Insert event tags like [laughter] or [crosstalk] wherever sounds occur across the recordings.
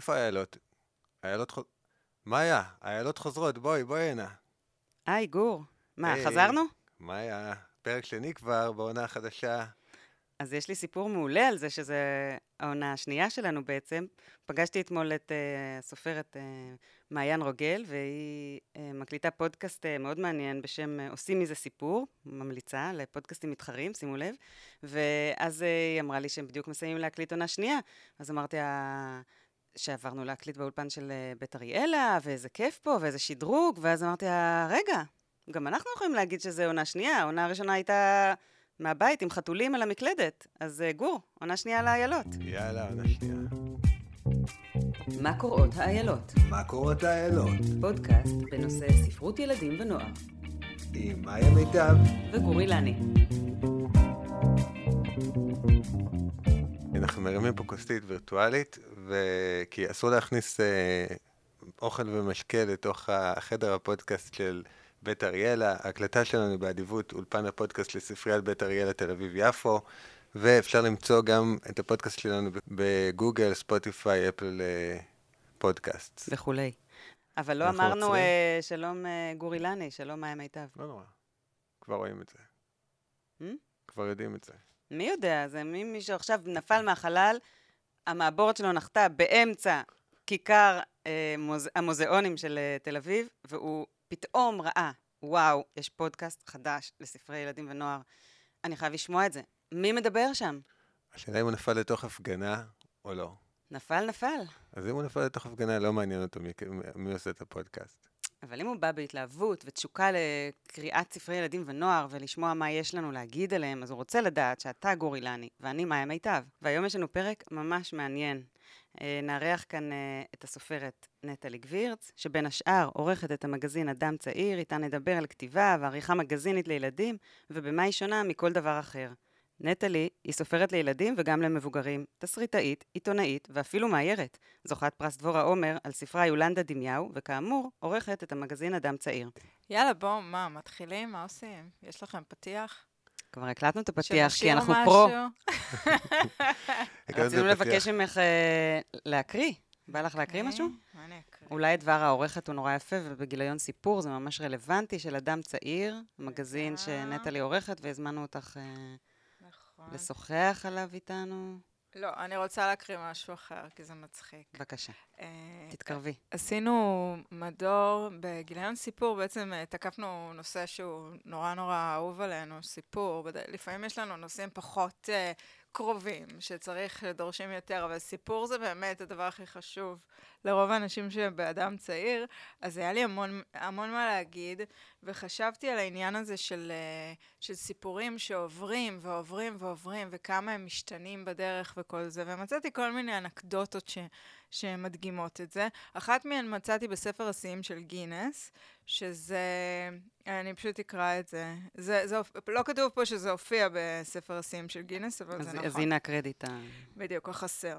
איפה האיילות? האיילות חוז... מאיה, האיילות חוזרות, בואי, בואי הנה. היי, גור. מה, היי. חזרנו? מאיה, פרק שני כבר, בעונה החדשה. אז יש לי סיפור מעולה על זה, שזה העונה השנייה שלנו בעצם. פגשתי אתמול את uh, הסופרת uh, מעיין רוגל, והיא uh, מקליטה פודקאסט uh, מאוד מעניין בשם uh, עושים מזה סיפור, ממליצה לפודקאסטים מתחרים, שימו לב. ואז uh, היא אמרה לי שהם בדיוק מסיימים להקליט עונה שנייה. אז אמרתי. שעברנו להקליט באולפן של uh, בית אריאלה, ואיזה כיף פה, ואיזה שדרוג, ואז אמרתי לה, רגע, גם אנחנו יכולים להגיד שזה עונה שנייה, העונה הראשונה הייתה מהבית עם חתולים על המקלדת. אז uh, גור, עונה שנייה לאיילות. יאללה, עונה שנייה. מה קוראות האיילות? מה קורות האיילות? פודקאסט בנושא ספרות ילדים ונוער. עם מאיה מיטב. וגור אילני. אנחנו מרימים פה כוסית וירטואלית. כי אסור להכניס אה, אוכל ומשקה לתוך החדר הפודקאסט של בית אריאלה. ההקלטה שלנו באדיבות אולפן הפודקאסט לספריית בית אריאלה תל אביב-יפו, ואפשר למצוא גם את הפודקאסט שלנו בגוגל, ספוטיפיי, אפל אה, פודקאסט. וכולי. אבל לא אמרנו. אה, שלום אה, גור אילני, שלום מאיה מיטב. לא נורא, כבר רואים את זה. Hmm? כבר יודעים את זה. מי יודע, זה מי, מי שעכשיו נפל מהחלל, המעבורת שלו נחתה באמצע כיכר אה, מוז... המוזיאונים של אה, תל אביב, והוא פתאום ראה, וואו, יש פודקאסט חדש לספרי ילדים ונוער, אני חייב לשמוע את זה. מי מדבר שם? השאלה אם הוא נפל לתוך הפגנה או לא. נפל, נפל. אז אם הוא נפל לתוך הפגנה, לא מעניין אותו מי, מי עושה את הפודקאסט. אבל אם הוא בא בהתלהבות ותשוקה לקריאת ספרי ילדים ונוער ולשמוע מה יש לנו להגיד עליהם, אז הוא רוצה לדעת שאתה גור אילני ואני מאיה מיטב. והיום יש לנו פרק ממש מעניין. אה, נארח כאן אה, את הסופרת נטלי גבירץ, שבין השאר עורכת את המגזין אדם צעיר, איתה נדבר על כתיבה ועריכה מגזינית לילדים, ובמה היא שונה מכל דבר אחר. נטלי היא סופרת לילדים וגם למבוגרים, תסריטאית, עיתונאית ואפילו מאיירת. זוכת פרס דבורה עומר על ספרה יולנדה דמיהו, וכאמור, עורכת את המגזין אדם צעיר. יאללה, בואו, מה, מתחילים? מה עושים? יש לכם פתיח? כבר הקלטנו את הפתיח, כי אנחנו משהו? [laughs] פרו. רצינו. לבקש ממך אה, להקריא. בא לך להקריא משהו? מה אני אקריא? אולי דבר העורכת הוא נורא יפה, ובגיליון סיפור זה ממש רלוונטי, של אדם צעיר, מגזין רגע. שנטלי עורכת, והזמנו אותך אה, נכון. לשוחח עליו איתנו. לא, אני רוצה להקריא משהו אחר, כי זה מצחיק. בבקשה, אה, תתקרבי. עשינו מדור בגיליון סיפור, בעצם אה, תקפנו נושא שהוא נורא נורא אהוב עלינו, סיפור. לפעמים יש לנו נושאים פחות uh, קרובים, שצריך, שדורשים יותר, אבל סיפור זה באמת הדבר הכי חשוב לרוב האנשים שבאדם צעיר, אז היה לי המון, המון מה להגיד, וחשבתי על העניין הזה של, אה, של סיפורים שעוברים ועוברים ועוברים, וכמה הם משתנים בדרך וכל זה, ומצאתי כל מיני אנקדוטות ש... שמדגימות את זה. אחת מהן מצאתי בספר השיאים של גינס, שזה... אני פשוט אקרא את זה. זה, זה לא כתוב פה שזה הופיע בספר השיאים של גינס, אבל אז, זה נכון. אז הנה הקרדיט. ה- בדיוק, החסר.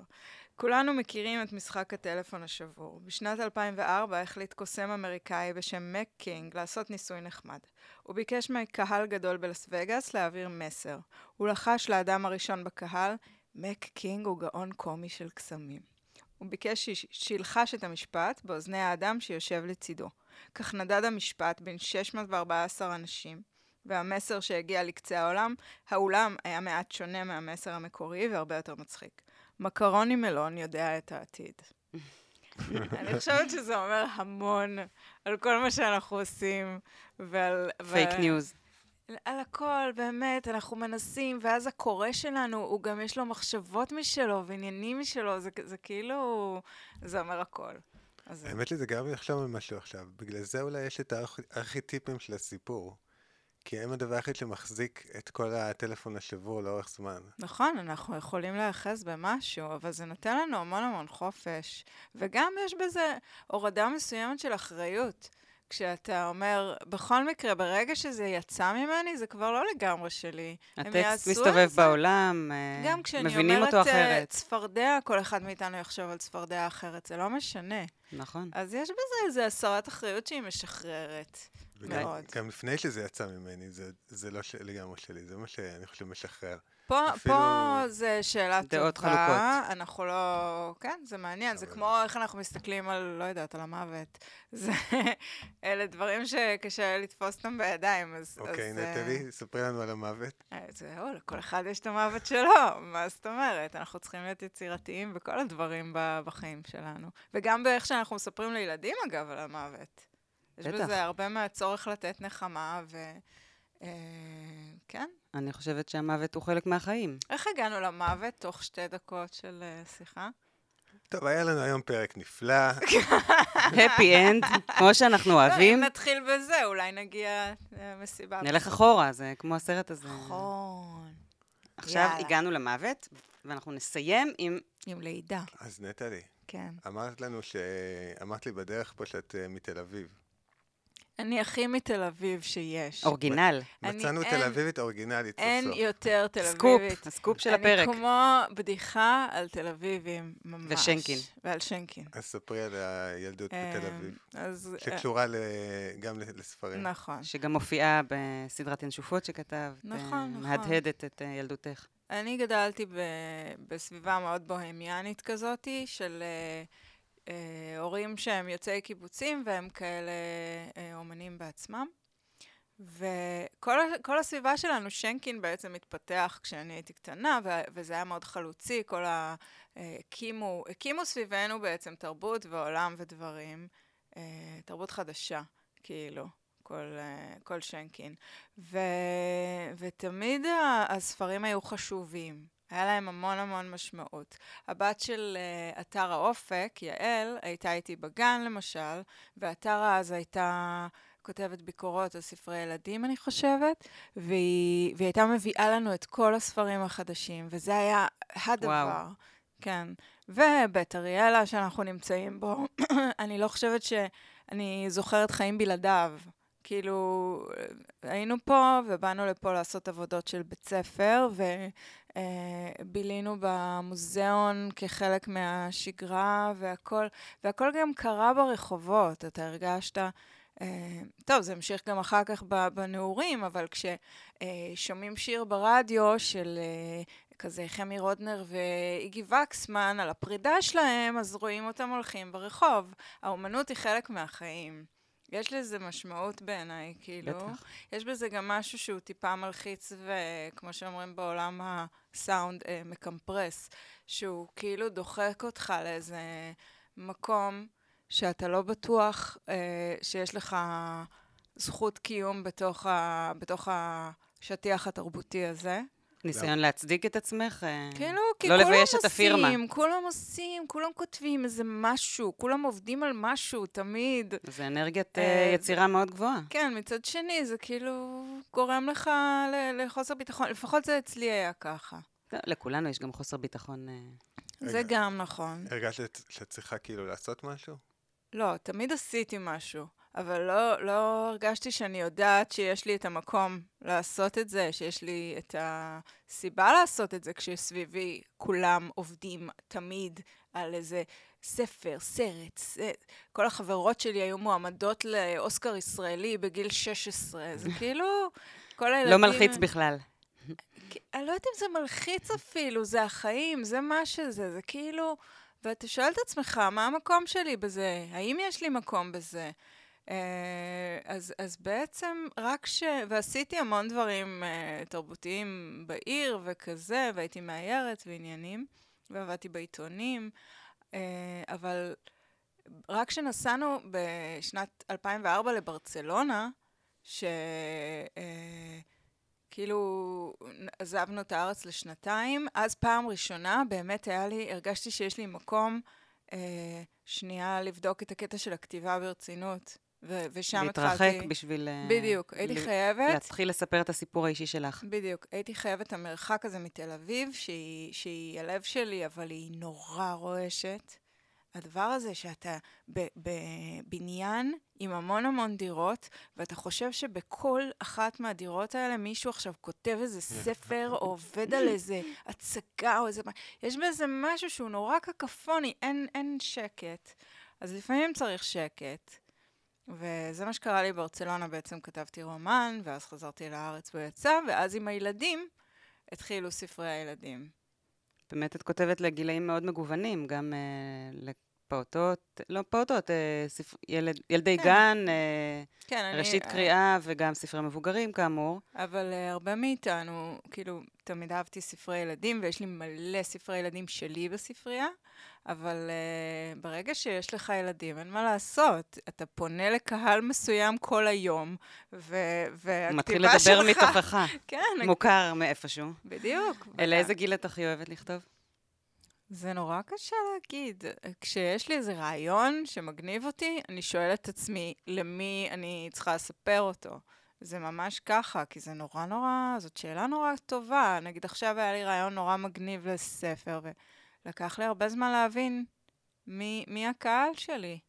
כולנו מכירים את משחק הטלפון השבור. בשנת 2004 החליט קוסם אמריקאי בשם מק קינג לעשות ניסוי נחמד. הוא ביקש מקהל גדול בלס וגאס להעביר מסר. הוא לחש לאדם הראשון בקהל, מק קינג הוא גאון קומי של קסמים. הוא ביקש שילחש את המשפט באוזני האדם שיושב לצידו. כך נדד המשפט בין 614 אנשים, והמסר שהגיע לקצה העולם, האולם היה מעט שונה מהמסר המקורי והרבה יותר מצחיק. מקרוני מלון יודע את העתיד. [laughs] אני חושבת שזה אומר המון על כל מה שאנחנו עושים ועל... fake news. על הכל, באמת, אנחנו מנסים, ואז הקורא שלנו, הוא גם יש לו מחשבות משלו ועניינים משלו, זה, זה כאילו, זה אומר הכל. אז האמת לי, זה גרם לי לחשוב על משהו עכשיו. בגלל זה אולי יש את הארכיטיפים של הסיפור. כי הם הדבר היחיד שמחזיק את כל הטלפון השבור לאורך זמן. נכון, אנחנו יכולים להיאחז במשהו, אבל זה נותן לנו המון המון חופש. וגם יש בזה הורדה מסוימת של אחריות. כשאתה אומר, בכל מקרה, ברגע שזה יצא ממני, זה כבר לא לגמרי שלי. הטקסט מסתובב זה. בעולם, אה, גם כשאני מבינים אומרת אותו אה, אחרת. צפרדע, כל אחד מאיתנו יחשוב על צפרדע אחרת, זה לא משנה. נכון. אז יש בזה איזו הסרת אחריות שהיא משחררת. וגם מאוד. גם לפני שזה יצא ממני, זה, זה לא ש- לגמרי שלי, זה מה שאני חושב משחרר. פה, אפילו- פה זה שאלה דעות טובה, חלוקות. אנחנו לא... כן, זה מעניין, זה כמו איך אנחנו מסתכלים על, לא יודעת, על המוות. [laughs] זה... אלה דברים שקשה לתפוס אותם בידיים, אז... אוקיי, אה, נטלי, ספרי לנו על המוות. אה, זהו, לכל אחד יש את המוות שלו, מה זאת אומרת? אנחנו צריכים להיות יצירתיים בכל הדברים בחיים שלנו. וגם באיך שאנחנו מספרים לילדים, אגב, על המוות. יש בטח. בזה הרבה מהצורך לתת נחמה, ו... אה, כן. אני חושבת שהמוות הוא חלק מהחיים. איך הגענו למוות תוך שתי דקות של אה, שיחה? טוב, היה לנו היום פרק נפלא. [laughs] happy end, כמו שאנחנו לא, אוהבים. אם נתחיל בזה, אולי נגיע למסיבה. נלך אחורה, זה כמו הסרט הזה. נכון. עכשיו. הגענו למוות, ואנחנו נסיים עם... עם לידה, אז נטלי, כן. אמרת לנו ש... אמרת לי בדרך פה שאת אה, מתל אביב. אני הכי מתל אביב שיש. אורגינל. מצאנו תל אביבית אורגינלית אין. יותר תל סקופ, אביבית. הסקופ של הפרק. אני כמו בדיחה על תל אביבים, ממש. ושנקין. ועל שנקין. אז ספרי על הילדות בתל אמ, אביב. אז... שקשורה ל... גם לספרים. נכון. שגם מופיעה בסדרת ינשופות שכתבת. נכון, אה, נכון. מהדהדת את אה, ילדותך. אני גדלתי בסביבה מאוד בוהמיאנית כזאתי, של אה, אה, הורים שהם יוצאי קיבוצים והם כאלה אה, אומנים בעצמם. וכל הסביבה שלנו, שנקין בעצם התפתח כשאני הייתי קטנה, ו- וזה היה מאוד חלוצי, כל ה... אה, הקימו, הקימו סביבנו בעצם תרבות ועולם ודברים, אה, תרבות חדשה, כאילו, כל, אה, כל שנקין. ו... ותמיד הספרים היו חשובים. היה להם המון המון משמעות. הבת של uh, אתר האופק, יעל, הייתה איתי בגן למשל, ואתרה אז הייתה כותבת ביקורות על ספרי ילדים, אני חושבת, והיא, והיא הייתה מביאה לנו את כל הספרים החדשים, וזה היה הדבר. וואו. כן. ובית אריאלה שאנחנו נמצאים בו, [coughs] אני לא חושבת שאני זוכרת חיים בלעדיו. כאילו, היינו פה ובאנו לפה לעשות עבודות של בית ספר, ובילינו במוזיאון כחלק מהשגרה, והכל, והכל גם קרה ברחובות, אתה הרגשת... אה, טוב, זה המשיך גם אחר כך בנעורים, אבל כששומעים שיר ברדיו של אה, כזה חמי רודנר ואיגי וקסמן על הפרידה שלהם, אז רואים אותם הולכים ברחוב. האומנות היא חלק מהחיים. יש לזה משמעות בעיניי, כאילו. בטח. יש בזה גם משהו שהוא טיפה מלחיץ, וכמו שאומרים בעולם הסאונד, אה, מקמפרס, שהוא כאילו דוחק אותך לאיזה מקום שאתה לא בטוח אה, שיש לך זכות קיום בתוך, ה, בתוך השטיח התרבותי הזה. ניסיון להצדיק את עצמך? אה, כאילו, כי לא כולם לבייש את הפירמה. עושים, כולם עושים, כולם כותבים איזה משהו, כולם עובדים על משהו, תמיד. זה אנרגיית אה, אה, יצירה מאוד גבוהה. כן, מצד שני, זה כאילו גורם לך ל- לחוסר ביטחון, לפחות זה אצלי היה ככה. טוב, לכולנו יש גם חוסר ביטחון. אה, זה רגע. גם נכון. הרגשת שאת צריכה כאילו לעשות משהו? לא, תמיד עשיתי משהו, אבל לא, לא הרגשתי שאני יודעת שיש לי את המקום לעשות את זה, שיש לי את הסיבה לעשות את זה כשסביבי כולם עובדים תמיד על איזה ספר, סרט, ס... כל החברות שלי היו מועמדות לאוסקר ישראלי בגיל 16, זה [laughs] כאילו... כל הילדים... לא מלחיץ בכלל. אני לא יודעת אם זה מלחיץ אפילו, זה החיים, זה מה שזה, זה כאילו... ואתה שואל את עצמך, מה המקום שלי בזה? האם יש לי מקום בזה? אה, אז, אז בעצם רק ש... ועשיתי המון דברים אה, תרבותיים בעיר וכזה, והייתי מאיירת ועניינים, ועבדתי בעיתונים, אה, אבל רק כשנסענו בשנת 2004 לברצלונה, ש... אה, כאילו עזבנו את הארץ לשנתיים, אז פעם ראשונה באמת היה לי, הרגשתי שיש לי מקום אה, שנייה לבדוק את הקטע של הכתיבה ברצינות, ו- ושם להתרחק התחלתי... בשביל... אה, בדיוק, הייתי ל- חייבת, להתחיל לספר את הסיפור האישי שלך. בדיוק, הייתי חייבת את המרחק הזה מתל אביב, שהיא, שהיא הלב שלי, אבל היא נורא רועשת. הדבר הזה שאתה בבניין עם המון המון דירות, ואתה חושב שבכל אחת מהדירות האלה מישהו עכשיו כותב איזה ספר, או עובד על איזה הצגה, או איזה... יש בזה משהו שהוא נורא קקפוני, אין, אין שקט. אז לפעמים צריך שקט. וזה מה שקרה לי ברצלונה, בעצם כתבתי רומן, ואז חזרתי לארץ והוא יצא, ואז עם הילדים התחילו ספרי הילדים. באמת את כותבת לגילאים מאוד מגוונים, גם אה, לפעוטות, לא פעוטות, אה, ספר, ילד, ילדי כן. גן, אה, כן, ראשית אני... קריאה וגם ספרי מבוגרים, כאמור. אבל uh, הרבה מאיתנו, כאילו, תמיד אהבתי ספרי ילדים, ויש לי מלא ספרי ילדים שלי בספרייה, אבל uh, ברגע שיש לך ילדים, אין מה לעשות. אתה פונה לקהל מסוים כל היום, ו- והכתיבה מתחיל לדבר שלך... מתוכך, [laughs] כן, מוכר מאיפשהו. בדיוק. אל איזה גיל את הכי אוהבת לכתוב? זה נורא קשה להגיד. כשיש לי איזה רעיון שמגניב אותי, אני שואלת את עצמי למי אני צריכה לספר אותו. זה ממש ככה, כי זה נורא נורא, זאת שאלה נורא טובה. נגיד עכשיו היה לי רעיון נורא מגניב לספר, ולקח לי הרבה זמן להבין מי, מי הקהל שלי.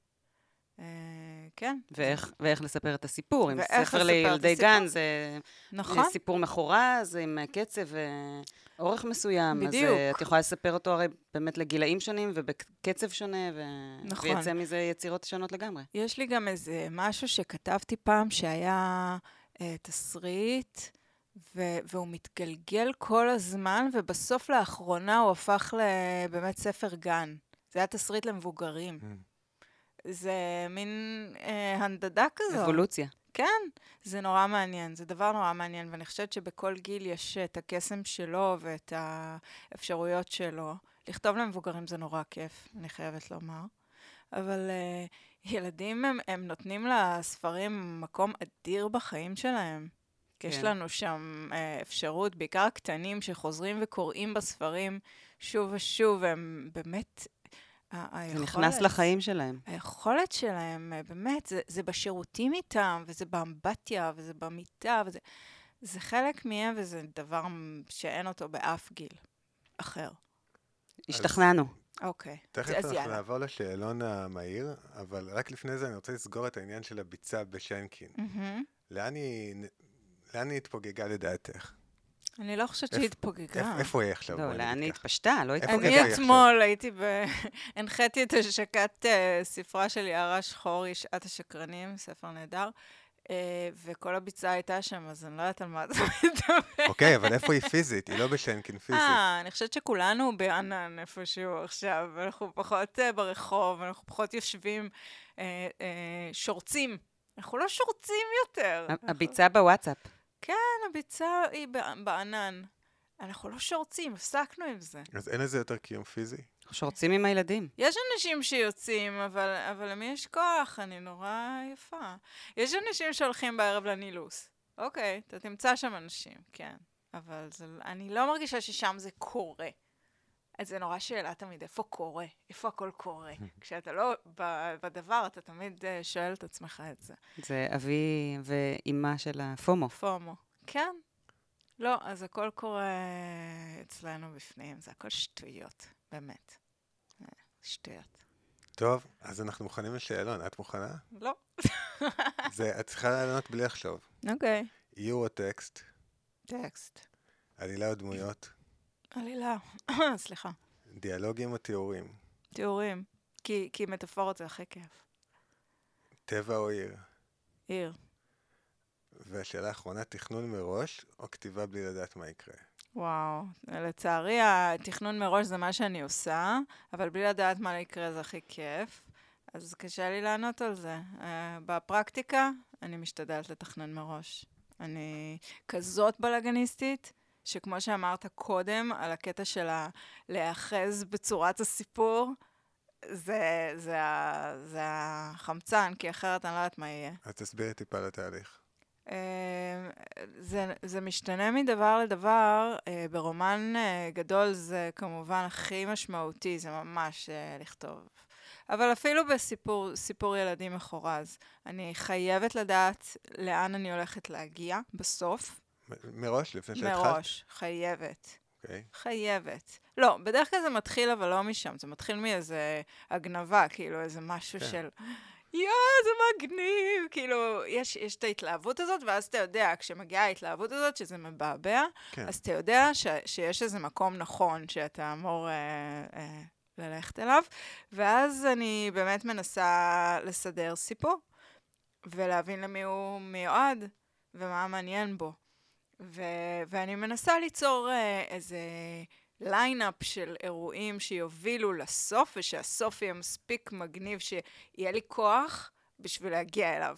כן. ואיך, ואיך לספר את הסיפור. אם ואיך ספר לילדי הסיפור. גן זה נכון? סיפור מחורז, עם קצב ואורך מסוים. בדיוק. אז אה, את יכולה לספר אותו הרי באמת לגילאים שונים ובקצב שונה, ו... נכון. ויצא מזה יצירות שונות לגמרי. יש לי גם איזה משהו שכתבתי פעם שהיה אה, תסריט, ו- והוא מתגלגל כל הזמן, ובסוף לאחרונה הוא הפך לבאמת ספר גן. זה היה תסריט למבוגרים. Mm. זה מין אה, הנדדה כזו. אבולוציה. כן, זה נורא מעניין, זה דבר נורא מעניין, ואני חושבת שבכל גיל יש את הקסם שלו ואת האפשרויות שלו. לכתוב למבוגרים זה נורא כיף, אני חייבת לומר. אבל uh, ילדים, הם, הם נותנים לספרים מקום אדיר בחיים שלהם. כן. יש. לנו שם uh, אפשרות, בעיקר הקטנים שחוזרים וקוראים בספרים שוב ושוב, הם באמת... ה- זה היכולת- נכנס לחיים שלהם. היכולת שלהם, אה, באמת, זה, זה בשירותים איתם, וזה באמבטיה, וזה במיטה, וזה זה חלק מהם, וזה דבר שאין אותו באף גיל אחר. השתכנענו. אוקיי, תכף אז אנחנו יאללה. נעבור לשאלון המהיר, אבל רק לפני זה אני רוצה לסגור את העניין של הביצה בשנקין. מהמם. לאן היא, לאן היא התפוגגה לדעתך? אני לא חושבת שהיא התפוגגה. איפה- היא עכשיו? לא, לאן היא. התפשטה? לא התפוגגה. אני אתמול הייתי ב... [laughs] הנחיתי את השקת אה, ספרה של יערה שחורי, שעת השקרנים, ספר נהדר, אה, וכל הביצה הייתה שם, אז אני לא יודעת על מה אתה [laughs] מדבר. אוקיי, אבל איפה היא פיזית? היא לא בשנקין פיזית. אה, אני חושבת שכולנו בענן איפשהו עכשיו, אנחנו פחות אה, ברחוב, אנחנו פחות יושבים, אה, אה, שורצים. אנחנו לא שורצים יותר. הביצה בוואטסאפ. כן, הביצה היא ב- בענן. אנחנו לא שורצים, הפסקנו עם זה. אז אין לזה יותר קיום פיזי? שורצים עם הילדים. יש אנשים שיוצאים, אבל, אבל למי יש כוח? אני נורא יפה. יש אנשים שהולכים בערב לנילוס. אוקיי, אתה תמצא שם אנשים, כן. אבל זה, אני לא מרגישה ששם זה קורה. אז זה נורא שאלה תמיד, איפה קורה? איפה הכל קורה? [laughs] כשאתה לא בדבר, אתה תמיד אה, שואל את עצמך את זה. זה אבי ואימה של הפומו. פומו. כן. לא, אז הכל קורה אצלנו בפנים, זה הכל שטויות, באמת. אה, שטויות. טוב, אז אנחנו מוכנים לשאלון. את מוכנה? לא. [laughs] זה, את צריכה לענות בלי לחשוב. אוקיי. איור או טקסט, טקסט. עלילה או דמויות, עלילה. [coughs] סליחה. דיאלוגים או תיאורים, תיאורים. כי, כי מטאפורות זה הכי כיף. טבע או עיר. עיר. והשאלה האחרונה, תכנון מראש או כתיבה בלי לדעת מה יקרה? וואו. לצערי, התכנון מראש זה מה שאני עושה, אבל בלי לדעת מה יקרה זה הכי כיף. אז קשה לי לענות על זה. Uh, בפרקטיקה, אני משתדלת לתכנן מראש. אני כזאת בלאגניסטית, שכמו שאמרת קודם, על הקטע של להיאחז בצורת הסיפור, זה, זה, זה החמצן, כי אחרת אני לא יודעת מה יהיה. אז תסבירי טיפה על התהליך. אה, זה, זה משתנה מדבר לדבר. אה, ברומן אה, גדול זה כמובן הכי משמעותי, זה ממש לכתוב. אבל אפילו בסיפור סיפור ילדים מחורז, אני חייבת לדעת לאן אני הולכת להגיע בסוף. מראש, לפני שהתחלת? מראש, חייבת. אוקיי. חייבת. לא, בדרך כלל זה מתחיל אבל לא משם, זה מתחיל מאיזה הגנבה, כאילו איזה משהו כן. של... יואו, זה מגניב! כאילו, יש, יש את ההתלהבות הזאת, ואז אתה יודע, כשמגיעה ההתלהבות הזאת, שזה מבעבע, כן. אז אתה יודע ש, שיש איזה מקום נכון שאתה אמור אה, אה, ללכת אליו, ואז אני באמת מנסה לסדר סיפור. ולהבין למי הוא מיועד ומה מעניין בו. ו- ואני מנסה ליצור uh, איזה lineup של אירועים שיובילו לסוף, ושהסוף יהיה מספיק מגניב, שיהיה לי כוח בשביל להגיע אליו.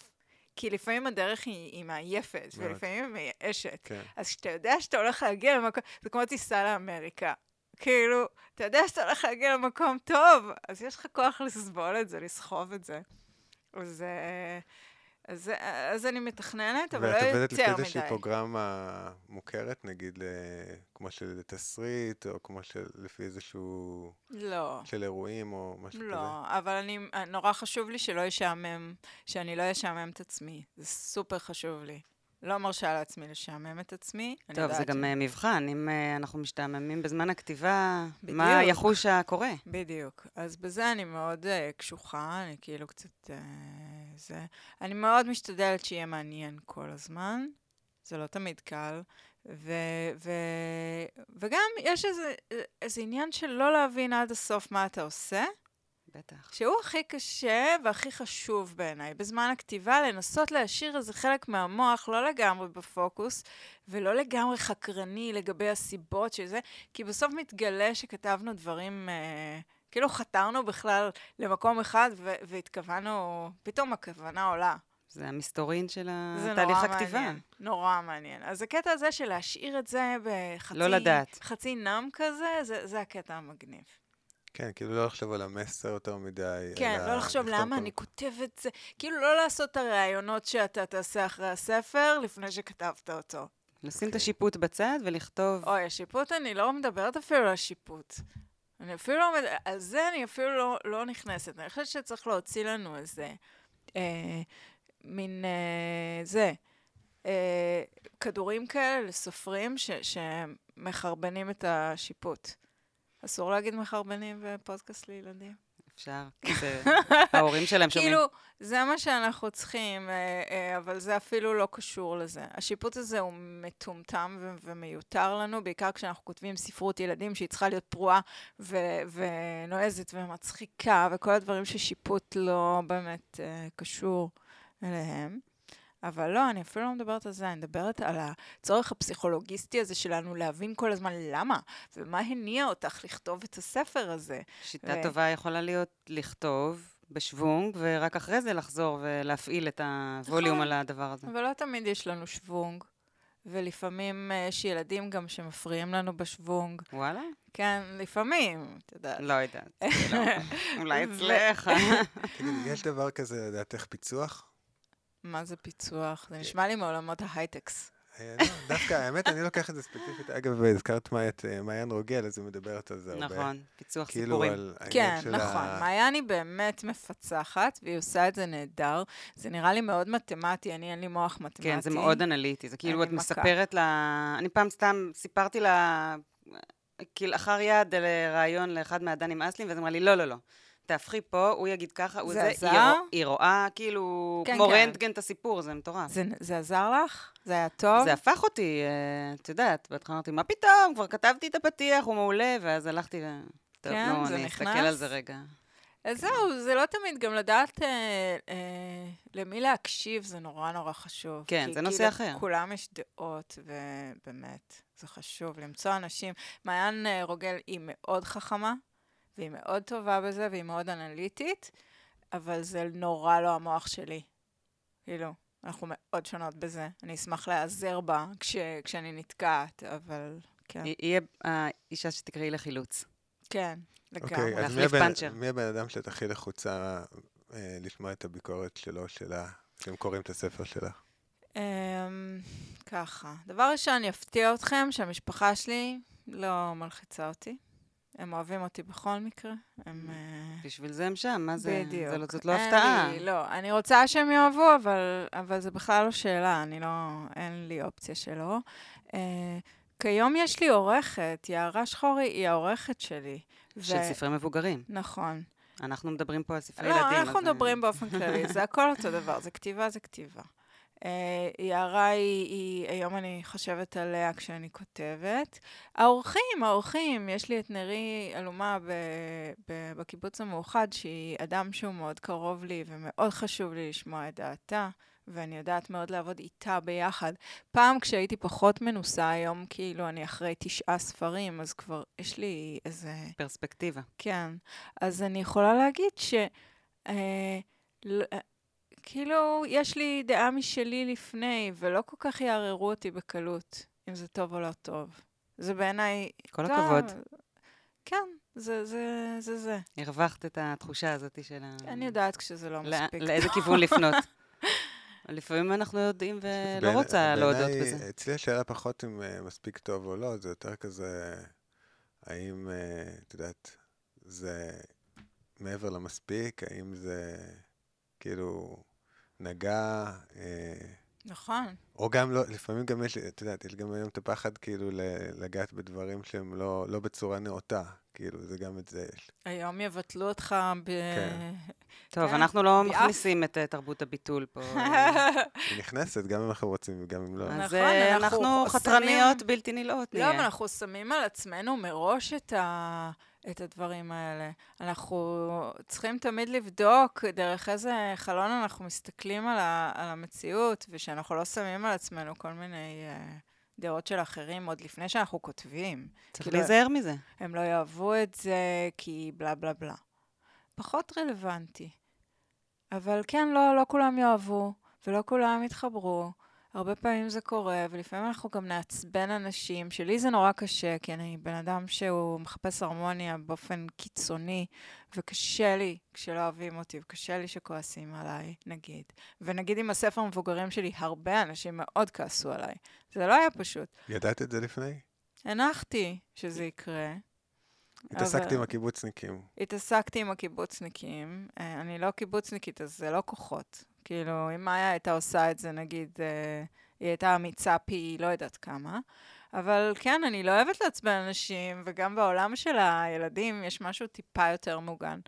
כי לפעמים הדרך היא, היא מעייפת, מאוד. ולפעמים היא מייאשת. כן. אז כשאתה יודע שאתה הולך להגיע למקום, זה כמו טיסה לאמריקה. כאילו, אתה יודע שאתה הולך להגיע למקום טוב, אז יש לך כוח לסבול את זה, לסחוב את זה. אז, אה, אז, אז אני מתכננת, אבל לא ואת יותר עובדת מדי. לפי איזושהי פרוגרמה מוכרת, נגיד ל- כמו של תסריט, או כמו של לפי איזשהו... לא. של אירועים, או משהו כזה? לא, אבל אני, נורא חשוב לי שלא ישעמם, שאני לא אשעמם את עצמי. זה סופר חשוב לי. לא מרשה לעצמי לשעמם את עצמי. טוב, זה גם ש- אה, מבחן, אם אה, אנחנו משתעממים בזמן הכתיבה, מה בדיוק. יחוש הקורא? בדיוק. אז בזה אני מאוד uh, קשוחה, אני כאילו קצת... Uh, זה... אני מאוד משתדלת שיהיה מעניין כל הזמן. זה לא תמיד קל. ו... ו... וגם יש איזה, איזה עניין של לא להבין עד הסוף מה אתה עושה. בטח. שהוא הכי קשה והכי חשוב בעיניי. בזמן הכתיבה, לנסות להשאיר איזה חלק מהמוח, לא לגמרי בפוקוס, ולא לגמרי חקרני לגבי הסיבות של זה, כי בסוף מתגלה שכתבנו דברים, אה, כאילו חתרנו בכלל למקום אחד ו- והתכוונו, פתאום הכוונה עולה. זה המסתורין של זה תהליך נורא הכתיבה. מעניין. נורא מעניין. אז הקטע הזה של להשאיר את זה בחצי... לא לדעת. חצי נם כזה, זה, זה הקטע המגניב. כן, כאילו לא לחשוב על המסר יותר מדי. כן, לא לחשוב למה כל- אני כותבת זה. כאילו, לא לעשות את הראיונות שאתה תעשה אחרי הספר לפני שכתבת אותו. לשים את אוקיי. השיפוט בצד ולכתוב... אוי, השיפוט, אני לא מדברת אפילו על השיפוט. אני אפילו לא, על זה אני אפילו לא, לא נכנסת. אני חושבת שצריך להוציא לנו איזה, אה, מין, אה, זה, אה, כדורים כאלה לסופרים ש, שמחרבנים את השיפוט. אסור להגיד מחרבנים בפודקאסט לילדים. אפשר. [laughs] ההורים שלהם שומעים. כאילו, זה מה שאנחנו צריכים, אה, אה, אבל זה אפילו לא קשור לזה. השיפוט הזה הוא מטומטם ו- ומיותר לנו, בעיקר כשאנחנו כותבים ספרות ילדים שהיא צריכה להיות פרועה ו- ונועזת ומצחיקה, וכל הדברים ששיפוט לא באמת אה, קשור אליהם. אבל לא, אני אפילו לא מדברת על זה, אני מדברת על הצורך הפסיכולוגיסטי הזה שלנו להבין כל הזמן למה, ומה הניע אותך לכתוב את הספר הזה. שיטה ו- טובה יכולה להיות לכתוב בשוונג, ורק אחרי זה לחזור ולהפעיל את הווליום נכון. על הדבר הזה. אבל לא תמיד יש לנו שוונג, ולפעמים אה, יש ילדים גם שמפריעים לנו בשוונג. וואלה? כן, לפעמים, את יודעת. לא יודעת. כאילו, [laughs] אולי אצלך. [laughs] תגידי, יש דבר כזה, לדעתך, פיצוח? מה זה פיצוח? זה נשמע לי מעולמות ההייטקס. אה, לא, דווקא, האמת, אני לוקח את זה ספציפית. אגב, הזכרת את אה, מעיין רוגל, אז היא מדברת על זה הרבה. נכון, פיצוח כאילו סיפורים. על העניין כן, נכון. מעיין היא באמת מפצחת, והיא עושה את זה נהדר. זה נראה לי מאוד מתמטי, אני אין לי מוח מתמטי. כן, זה מאוד אנליטי. זה כאילו, את. מספרת לה... אני פעם סתם סיפרתי לה, כלאחר יד, לראיון לאחד מהדנים אסלים, ואז אמרה לי, לא, לא, לא. תהפכי פה, הוא יגיד ככה, הוא זה זה. עזר? היא רוא- היא רואה כאילו, כן, כמו כן. רנטגן את הסיפור, זה מטורף. זה, זה עזר לך? זה היה טוב? זה הפך אותי, אה, את יודעת, בהתחלה אמרתי, מה פתאום, כבר כתבתי את הפתיח, הוא מעולה, ואז הלכתי ו... טוב, כן, נו, אני אסתכל נכנס? על זה רגע. אז זהו, זה לא תמיד, גם לדעת אה, אה, למי להקשיב זה נורא נורא חשוב. כן, כי זה נושא כאילו אחר. לכולם יש דעות, ובאמת, זה חשוב למצוא אנשים. מעיין אה, רוגל היא מאוד חכמה, והיא מאוד טובה בזה, והיא מאוד אנליטית, אבל זה נורא לא המוח שלי. כאילו, אנחנו מאוד שונות בזה. אני אשמח להיעזר בה כש, כשאני נתקעת, אבל כן. היא היא האישה שתקראי לחילוץ. כן, לגמרי. אוקיי, אז מי להחליף הבן- פאנצ'ר. מי הבן אדם שאת הכי לחוצה אה, לשמוע את הביקורת שלו, שלה, כשהם קוראים את הספר שלך? אמ, ככה, דבר ראשון, אני אפתיע אתכם שהמשפחה שלי לא מלחיצה אותי. הם אוהבים אותי בכל מקרה. הם... אה, בשביל זה הם שם, מה זה? בדיוק. זה לא- זאת לא אין הפתעה. לי- לא, אני רוצה שהם יאהבו, אבל, אבל זה בכלל לא שאלה, אני לא... אין לי אופציה שלא. אה, כיום יש לי עורכת, יערה שחורי היא העורכת שלי. של ספרי מבוגרים. נכון. אנחנו מדברים פה על ספרי לא, ילדים. אנחנו אז, אה, מדברים באופן כללי, זה הכל אותו דבר, זה כתיבה, זה כתיבה. אה, יערה היא, היא, היום אני חושבת עליה כשאני כותבת. האורחים, האורחים, יש לי את נרי אלומה ב, ב, בקיבוץ המאוחד, שהיא אדם שהוא מאוד קרוב לי ומאוד חשוב לי לשמוע את דעתה. ואני יודעת מאוד לעבוד איתה ביחד. פעם כשהייתי פחות מנוסה, היום כאילו אני אחרי תשעה ספרים, אז כבר יש לי איזה... פרספקטיבה. כן. אז אני יכולה להגיד ש... אה, כאילו, יש לי דעה משלי לפני, ולא כל כך יערערו אותי בקלות, אם זה טוב או לא טוב. זה בעיניי... כל הכבוד. כן, זה זה. זה זה. הרווחת את התחושה הזאת של ה... אני יודעת כשזה לא מספיק. לאיזה כיוון לפנות. [laughs] לפעמים אנחנו יודעים ולא רוצה להודות בזה. אצלי השאלה פחות אם uh, מספיק טוב או לא, זה יותר כזה, האם, uh, את יודעת, זה מעבר למספיק, האם זה כאילו נגע... אה, נכון. או גם לא, לפעמים גם יש, את יודעת, יש גם היום את הפחד כאילו לגעת בדברים שהם לא, לא בצורה נאותה, כאילו, זה גם את זה יש. היום יבטלו אותך ב... כן. טוב, כן, אנחנו לא מכניסים את תרבות הביטול פה. [laughs] היא נכנסת, גם אם אנחנו רוצים וגם אם לא. אז נכון, אנחנו חתרניות בלתי נלאות נהיה. לא, אבל אנחנו שמים על עצמנו מראש את ה... את הדברים האלה. אנחנו צריכים תמיד לבדוק דרך איזה חלון אנחנו מסתכלים על, ה, על המציאות, ושאנחנו לא שמים על עצמנו כל מיני uh, דעות של אחרים עוד לפני שאנחנו כותבים. צריך כאילו, להיזהר מזה. הם לא יאהבו את זה כי בלה בלה בלה. פחות רלוונטי. אבל כן, לא, לא כולם יאהבו, ולא כולם יתחברו. הרבה פעמים זה קורה, ולפעמים אנחנו גם נעצבן אנשים, שלי זה נורא קשה, כי אני בן אדם שהוא מחפש הרמוניה באופן קיצוני, וקשה לי כשלא אוהבים אותי, וקשה לי שכועסים עליי, נגיד. ונגיד עם הספר המבוגרים שלי, הרבה אנשים מאוד כעסו עליי. זה לא היה פשוט. ידעת את זה לפני? הנחתי שזה יקרה. התעסקתי אבל... עם הקיבוצניקים. התעסקתי עם הקיבוצניקים. אה, אני לא קיבוצניקית, אז זה לא כוחות. כאילו, אם מאיה הייתה עושה את זה, נגיד, אה, היא הייתה אמיצה פי לא יודעת כמה. אבל כן, אני לא אוהבת לעצבן אנשים, וגם בעולם של הילדים יש משהו טיפה יותר מוגן.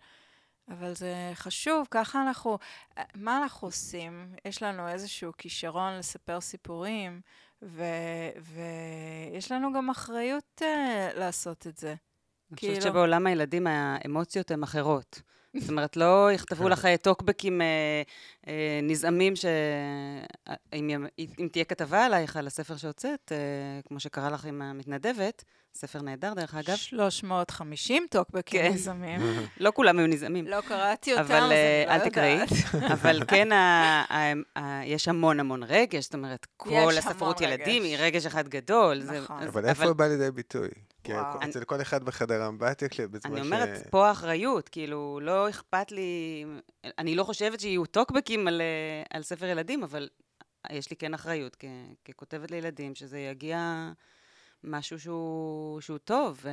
אבל זה חשוב, ככה אנחנו, אה, מה אנחנו עושים? יש לנו איזשהו כישרון לספר סיפורים, ויש לנו גם אחריות uh, לעשות את זה. אני חושבת כאילו... שבעולם הילדים האמוציות הן אחרות. זאת אומרת, לא יכתבו כן. לך טוקבקים אה, אה, נזעמים, שאם אם תהיה כתבה עלייך על הספר שהוצאת, אה, כמו שקרה לך עם המתנדבת, ספר נהדר, דרך אגב. 350 טוקבקים כן. נזעמים. [laughs] לא כולם היו נזעמים. לא קראתי אותם, אבל, אז אני לא יודעת. אל תקראי. [laughs] אבל כן, ה, ה, ה, יש המון המון רגש, זאת אומרת, כל הספרות ילדים היא רגש אחד גדול. נכון. זה, אבל איפה בא לידי ביטוי? כי אצל כל אחד בחדר אמבטיה, בזמן ש... אני אומרת, פה האחריות, כאילו, לא אכפת לי... אני לא חושבת שיהיו טוקבקים על, אה, על ספר ילדים, אבל יש לי כן אחריות כ, ככותבת לילדים, שזה יגיע משהו שהוא, שהוא טוב.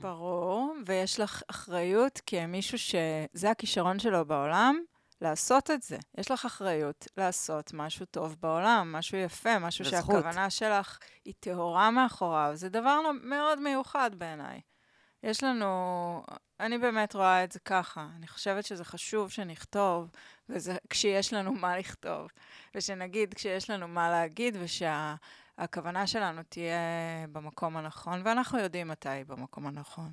ברור, ויש לך אחריות כמישהו שזה הכישרון שלו בעולם, לעשות את זה. יש לך אחריות לעשות משהו טוב בעולם, משהו יפה, משהו בזכות. שהכוונה שלך היא טהורה מאחוריו. זה דבר לא מאוד מיוחד בעיניי. יש לנו, אני באמת רואה את זה ככה. אני חושבת שזה חשוב שנכתוב, וזה כשיש לנו מה לכתוב. ושנגיד כשיש לנו מה להגיד, ושהכוונה שלנו תהיה במקום הנכון, ואנחנו יודעים מתי היא במקום הנכון.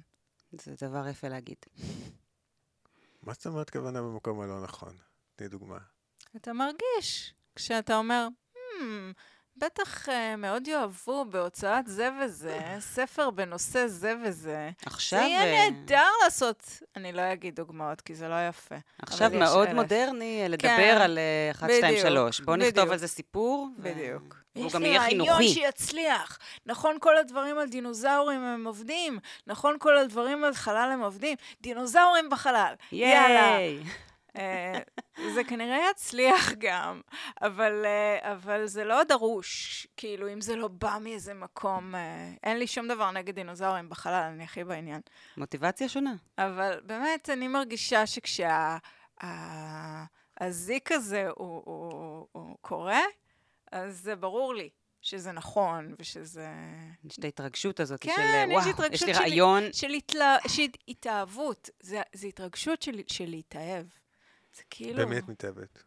זה דבר יפה להגיד. מה זאת אומרת כוונה במקום הלא נכון? תני דוגמה. אתה מרגיש כשאתה אומר, hmm, בטח uh, מאוד יאהבו בהוצאת זה וזה, ספר בנושא זה וזה. עכשיו... זה יהיה אה, נהדר לעשות, אני לא אגיד דוגמאות, כי זה לא יפה. עכשיו מאוד אלף. מודרני לדבר כן, על 1, 2, 3. בואו נכתוב על זה סיפור. בדיוק. והוא גם יהיה חינוכי. יש לי רעיון שיצליח. נכון, כל הדברים על דינוזאורים הם עובדים. נכון, כל הדברים על חלל הם עובדים. דינוזאורים בחלל. יאללה. אה, זה כנראה יצליח גם, אבל, אה, אבל זה לא דרוש, כאילו, אם זה לא בא מאיזה מקום, אה, אין לי שום דבר נגד דינוזאורים בחלל, אני הכי בעניין. מוטיבציה שונה. אבל באמת, אני מרגישה שכשהזיק הזה הוא, הוא, הוא קורה, אז זה ברור לי. שזה נכון, ושזה... יש את ההתרגשות הזאת כן, של, וואו, יש לי רעיון. של, של, התלה, של התאהבות. זה, זה התרגשות של, של להתאהב. כאילו... במי את מתאהבת?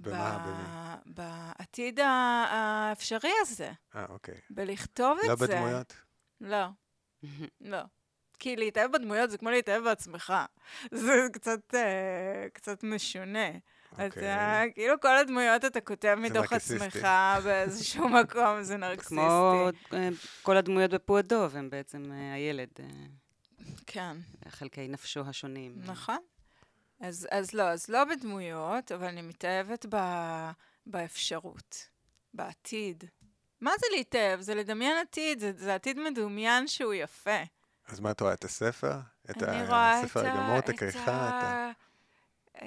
במה? במי? בעתיד האפשרי הזה, אה, אוקיי. בלכתוב לא את זה. בדמויות? לא, [laughs] לא. כי להתאהב בדמויות זה כמו להתאהב בעצמך. [laughs] זה קצת, אה, קצת משונה. אתה, אוקיי. כאילו כל הדמויות אתה כותב מתוך. עצמך באיזשהו [laughs] מקום, זה נרקסיסטי. כמו אה, כל הדמויות בפועדוב, הם בעצם אה, הילד, אה, כן, חלקי נפשו השונים. נכון. אז, אז לא, אז לא בדמויות, אבל אני מתאהבת ב, באפשרות, בעתיד. מה זה להתאהב? זה לדמיין עתיד, זה, זה עתיד מדומיין שהוא יפה. אז מה את רואה? את הספר? את הספר הגמור, את את, הכריכה? את ה...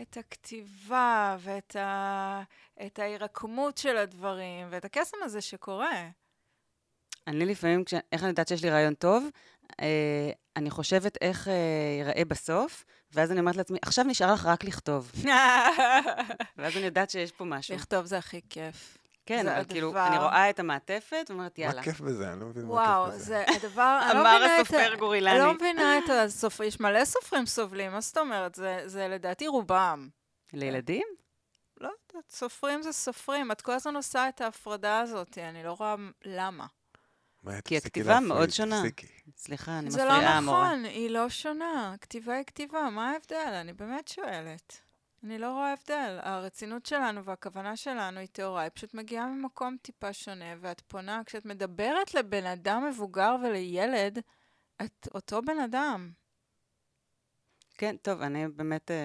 את הכתיבה ואת ה... את ההירקמות של הדברים ואת הקסם הזה שקורה. אני לפעמים, כש... איך אני יודעת שיש לי רעיון טוב? אה, אני חושבת איך אה, ייראה בסוף, ואז אני אומרת לעצמי, עכשיו נשאר לך רק לכתוב. [laughs] ואז אני יודעת שיש פה משהו. לכתוב זה הכי כיף. כן, אבל כאילו, אני רואה את המעטפת ואומרת, יאללה. מה כיף בזה? אני לא מבין מה וואו, כיף בזה. זה הדבר, [laughs] אני לא אמר מבינה את ה... הסופר גורילני. אני לא מבינה את הסופר, יש מלא סופרים סובלים, מה זאת אומרת? זה, זה לדעתי רובם. לילדים? לא יודעת, סופרים זה סופרים, את כל הזמן עושה את ההפרדה הזאת, אני לא רואה למה. מה, כי הכתיבה להפריד, מאוד שונה. תפסיקי. סליחה, אני זה מפריעה, לא מורה. נכון, היא לא שונה. כתיבה היא כתיבה, מה ההבדל? אני באמת שואלת. אני לא רואה הבדל. הרצינות שלנו והכוונה שלנו היא טהורה, היא פשוט מגיעה ממקום טיפה שונה, ואת פונה, כשאת מדברת לבן אדם מבוגר ולילד, את אותו בן אדם. כן, טוב, אני באמת אה,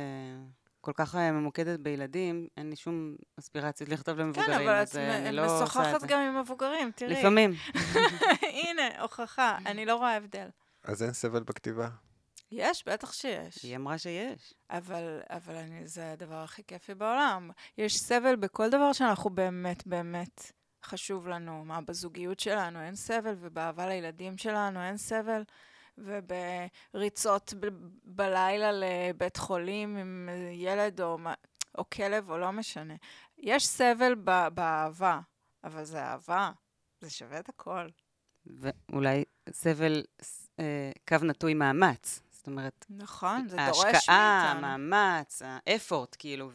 כל כך אה, ממוקדת בילדים, אין לי שום אספירציות לכתוב למבוגרים, כן, אבל את אה, מ- לא את משוחחת. גם עם מבוגרים, תראי. לפעמים. [laughs] הנה, הוכחה, אני לא רואה הבדל. אז אין סבל בכתיבה? יש, בטח שיש. היא אמרה שיש. אבל, אבל אני, זה הדבר הכי כיפי בעולם. יש סבל בכל דבר שאנחנו באמת באמת חשוב לנו. מה, בזוגיות שלנו אין סבל, ובאהבה לילדים שלנו אין סבל, ובריצות ב- בלילה לבית חולים עם ילד או, מה- או כלב או לא משנה. יש סבל ב- באהבה, אבל זה אהבה. זה שווה את הכל. ואולי סבל, אה, קו נטוי מאמץ. זאת אומרת, נכון, זה דורש מאיתנו. ההשקעה, המאמץ, האפורט, כאילו,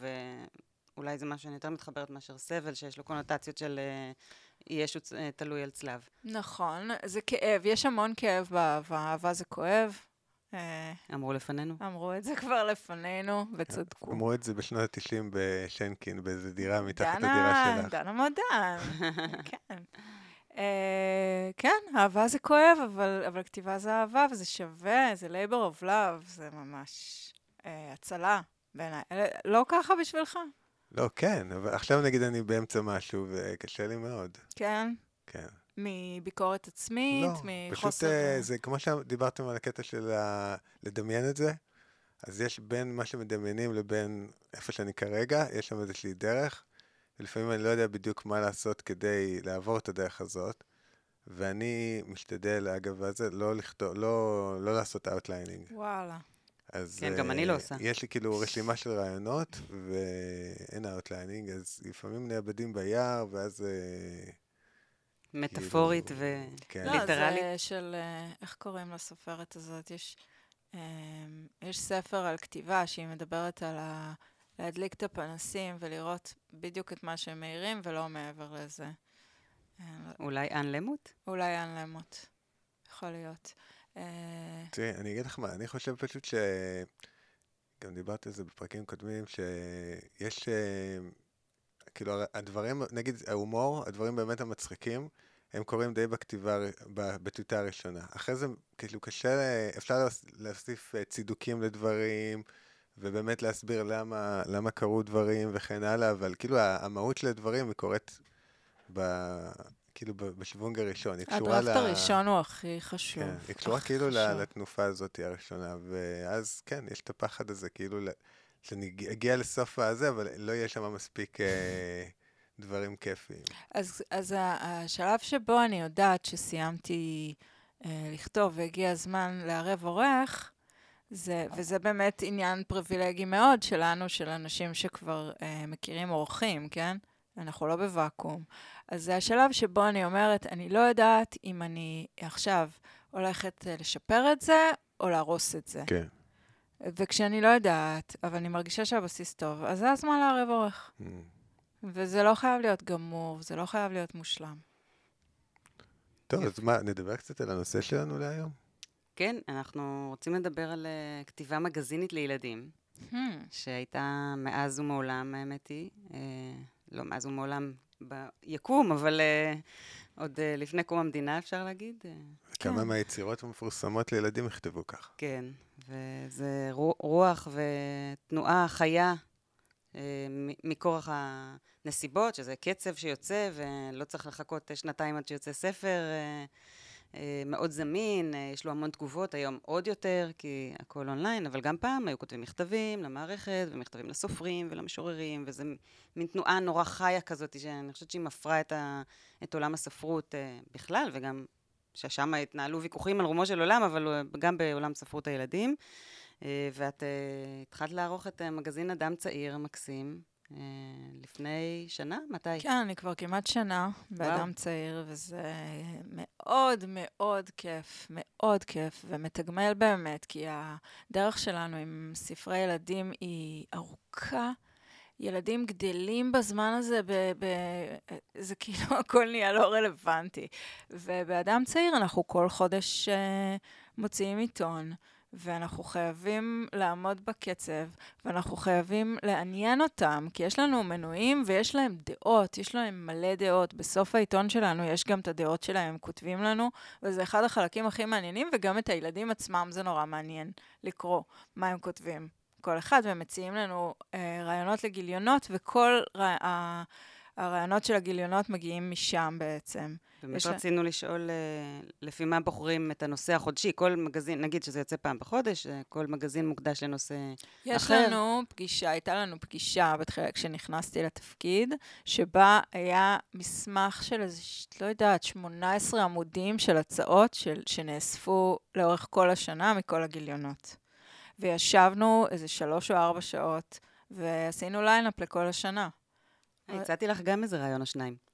ואולי זה משהו שאני יותר מתחברת מאשר סבל, שיש לו קונוטציות של אה, ישו אה, תלוי על צלב. נכון, זה כאב, יש המון כאב באהבה, אהבה זה כואב. אה, אמרו לפנינו. אמרו את זה כבר לפנינו, וצדקו. אמרו את זה בשנות ה-90 בשנקין, באיזה דירה מתחת לדירה שלך. דנה מודן, [laughs] כן. אה, כן, אהבה זה כואב, אבל, אבל כתיבה זה אהבה, וזה שווה, זה labor of love, זה ממש הצלה בעיניי. אה, לא ככה בשבילך? לא, כן, אבל עכשיו נגיד אני באמצע משהו וקשה לי מאוד. כן? כן. מביקורת עצמית, לא, פשוט מחוסר... אה, זה כמו שדיברתם על הקטע של ה- לדמיין את זה, אז יש בין מה שמדמיינים לבין איפה שאני כרגע, יש שם איזושהי דרך, ולפעמים אני לא יודע בדיוק מה לעשות כדי לעבור את הדרך הזאת, ואני משתדל, אגב, הזה, לא לכתוב, לא, לא לעשות outlining. וואלה. כן, אז גם אה, אני לא עושה. יש לי כאילו רשימה של רעיונות, ואין outlining, אז לפעמים נאבדים ביער, ואז... אה, מטאפורית כאילו, ו... כן. לא? זה של, אה, איך קוראים לסופרת הזאת? יש, אה, יש ספר על כתיבה שהיא מדברת על ה... להדליק את הפנסים ולראות בדיוק את מה שהם מאירים ולא מעבר לזה. אה, אולי אן למוט? אולי אן למוט. יכול להיות. אה, תראי, אני אגיד לך מה, אני חושב פשוט ש... גם דיברתי על זה בפרקים קודמים, שיש... אה, כאילו, הדברים, נגיד, ההומור, הדברים באמת המצחיקים, הם קורים די בכתיבה, בטיוטה הראשונה. אחרי זה, כאילו, קשה, אפשר להוס- להוסיף אה, צידוקים לדברים, ובאמת להסביר למה, למה קרו דברים וכן הלאה, אבל כאילו, המהות של הדברים היא קורית ב... כאילו, בשוונג הראשון. היא קשורה ל... הראשון הוא הכי חשוב. כן, היא קשורה כאילו חשוב. לתנופה הזאת הראשונה, ואז כן, יש את הפחד הזה, כאילו, שאני אג- אגיע לסוף הזה, אבל לא יהיה שם מספיק אה, [laughs] דברים כיפיים. אז, אז השלב שבו אני יודעת שסיימתי אה, לכתוב והגיע הזמן לערב עורך, זה, וזה באמת עניין פריבילגי מאוד שלנו, של אנשים שכבר אה, מכירים עורכים, כן? אנחנו לא בוואקום. אז זה השלב שבו אני אומרת, אני לא יודעת אם אני עכשיו הולכת אה, לשפר את זה או להרוס את זה. כן. וכשאני לא יודעת, אבל אני מרגישה שהבסיס טוב, אז זה הזמן לערב עורך. Mm. וזה לא חייב להיות גמור, זה לא חייב להיות מושלם. טוב, אז מה, נדבר קצת על הנושא שלנו להיום? כן, אנחנו רוצים לדבר על uh, כתיבה מגזינית לילדים, Hmm. שהייתה מאז ומעולם, האמת היא. Uh, לא מאז ומעולם ביקום, אבל uh, עוד uh, לפני קום המדינה, אפשר להגיד. Uh, כמה כן. מהיצירות המפורסמות לילדים יכתבו כך. כן, וזה רו- רוח ותנועה חיה אה, מ- מכורח הנסיבות, שזה קצב שיוצא, ולא צריך לחכות אה, שנתיים עד שיוצא ספר. אה, אה, מאוד זמין, אה, יש לו המון תגובות, היום עוד יותר, כי הכל אונליין, אבל גם פעם היו כותבים מכתבים למערכת, ומכתבים לסופרים ולמשוררים, וזה מין תנועה נורא חיה כזאת, שאני חושבת שהיא מפרה את, ה, את עולם הספרות אה, בכלל, וגם ששם התנהלו ויכוחים על רומו של עולם, אבל אה, גם בעולם ספרות הילדים. אה, ואת אה, התחלת לערוך את אה, מגזין אדם צעיר המקסים אה, לפני שנה? מתי? כן, אני כבר כמעט שנה באדם צעיר, וזה מאוד מאוד כיף, מאוד כיף, ומתגמל באמת, כי הדרך שלנו עם ספרי ילדים היא ארוכה. ילדים גדלים בזמן הזה, ב- ב- זה כאילו [laughs] הכל נהיה לא רלוונטי. ובאדם צעיר אנחנו כל חודש אה, מוציאים עיתון. ואנחנו חייבים לעמוד בקצב, ואנחנו חייבים לעניין אותם, כי יש לנו מנויים ויש להם דעות, יש להם מלא דעות. בסוף העיתון שלנו יש גם את הדעות שלהם, הם כותבים לנו, וזה אחד החלקים הכי מעניינים, וגם את הילדים עצמם זה נורא מעניין לקרוא מה הם כותבים. כל אחד, והם מציעים לנו אה, רעיונות לגיליונות, וכל רע... הרעיונות של הגיליונות מגיעים משם בעצם. באמת יש לה- רצינו לשאול אה, לפי מה בוחרים את הנושא החודשי. כל מגזין, נגיד שזה יוצא פעם בחודש, אה, כל מגזין מוקדש לנושא יש אחר. לנו פגישה, הייתה לנו פגישה בתחילה כשנכנסתי לתפקיד, שבה היה מסמך של איזה, לא יודעת, 18 עמודים של הצעות של, שנאספו לאורך כל השנה מכל הגיליונות. וישבנו איזה שלוש או ארבע שעות, ועשינו lineup לכל השנה. הצעתי לך גם איזה רעיון או שניים.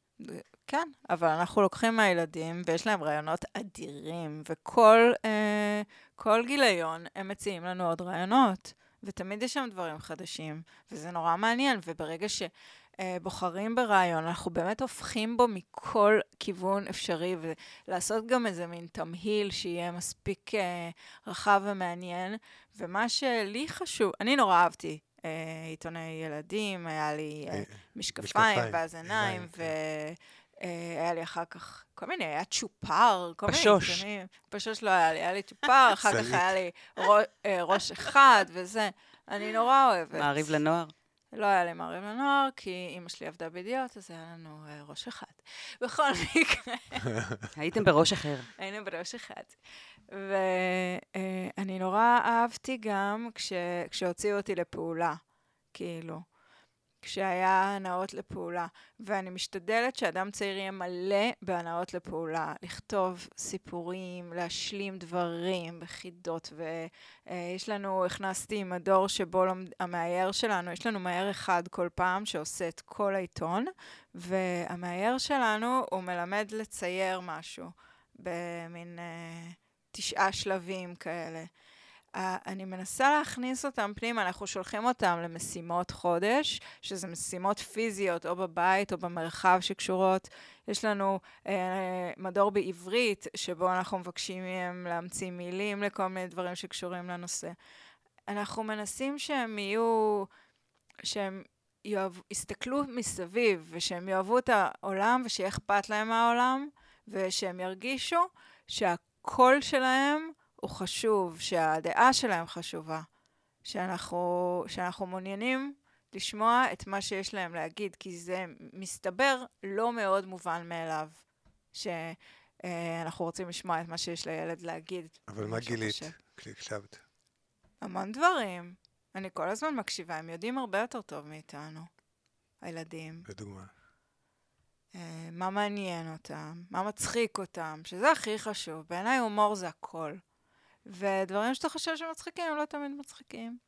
כן, אבל אנחנו לוקחים מהילדים, ויש להם רעיונות אדירים, וכל אה, כל גיליון הם מציעים לנו עוד רעיונות, ותמיד יש שם דברים חדשים, וזה נורא מעניין, וברגע שבוחרים ברעיון, אנחנו באמת הופכים בו מכל כיוון אפשרי, ולעשות גם איזה מין תמהיל שיהיה מספיק אה, רחב ומעניין, ומה שלי חשוב, אני נורא אהבתי. אה, עיתוני ילדים, היה לי אה, אה, משקפיים, משקפיים, ואז עיניים, כן. והיה לי אחר כך כל מיני, היה צ'ופר, כל מיני פשוש. עיתונים. פשוש לא היה לי, היה לי צ'ופר, אחר כך. היה לי אה, ראש אחד וזה. אני נורא אוהבת. מעריב לנוער. לא היה לי מעריב לנוער, כי אימא שלי עבדה בידיעות, אז היה לנו אה, ראש אחד. [laughs] בכל מקרה, הייתם בראש אחר. [laughs] היינו בראש אחד. ואני נורא אהבתי גם כש, כשהוציאו אותי לפעולה, כאילו, כשהיה הנאות לפעולה. ואני משתדלת שאדם צעיר יהיה מלא בהנאות לפעולה, לכתוב סיפורים, להשלים דברים בחידות. ויש לנו, הכנסתי עם הדור שבו לומד, המאייר שלנו, יש לנו מאייר אחד כל פעם שעושה את כל העיתון, והמאייר שלנו, הוא מלמד לצייר משהו במין אה, תשעה שלבים כאלה. אה, אני מנסה להכניס אותם פנימה, אנחנו שולחים אותם למשימות חודש, שזה משימות פיזיות או בבית או במרחב שקשורות. יש לנו אה, מדור בעברית, שבו אנחנו מבקשים מהם להמציא מילים לכל מיני דברים שקשורים לנושא. אנחנו מנסים שהם יהיו, שהם יאהב, יסתכלו מסביב, ושהם יאהבו את העולם, ושיהיה אכפת להם מהעולם, ושהם ירגישו שהקול שלהם הוא חשוב, שהדעה שלהם חשובה, שאנחנו, שאנחנו מעוניינים לשמוע את מה שיש להם להגיד, כי זה מסתבר לא מאוד מובן מאליו, שאנחנו רוצים לשמוע את מה שיש לילד להגיד. אבל מה גילית. כשהקשבת? המון דברים. אני כל הזמן מקשיבה, הם יודעים הרבה יותר טוב מאיתנו, הילדים. לדוגמה. אה, מה מעניין אותם, מה מצחיק אותם, שזה הכי חשוב. בעיניי הומור זה הכל. ודברים שאתה חושב שמצחיקים, הם לא תמיד מצחיקים.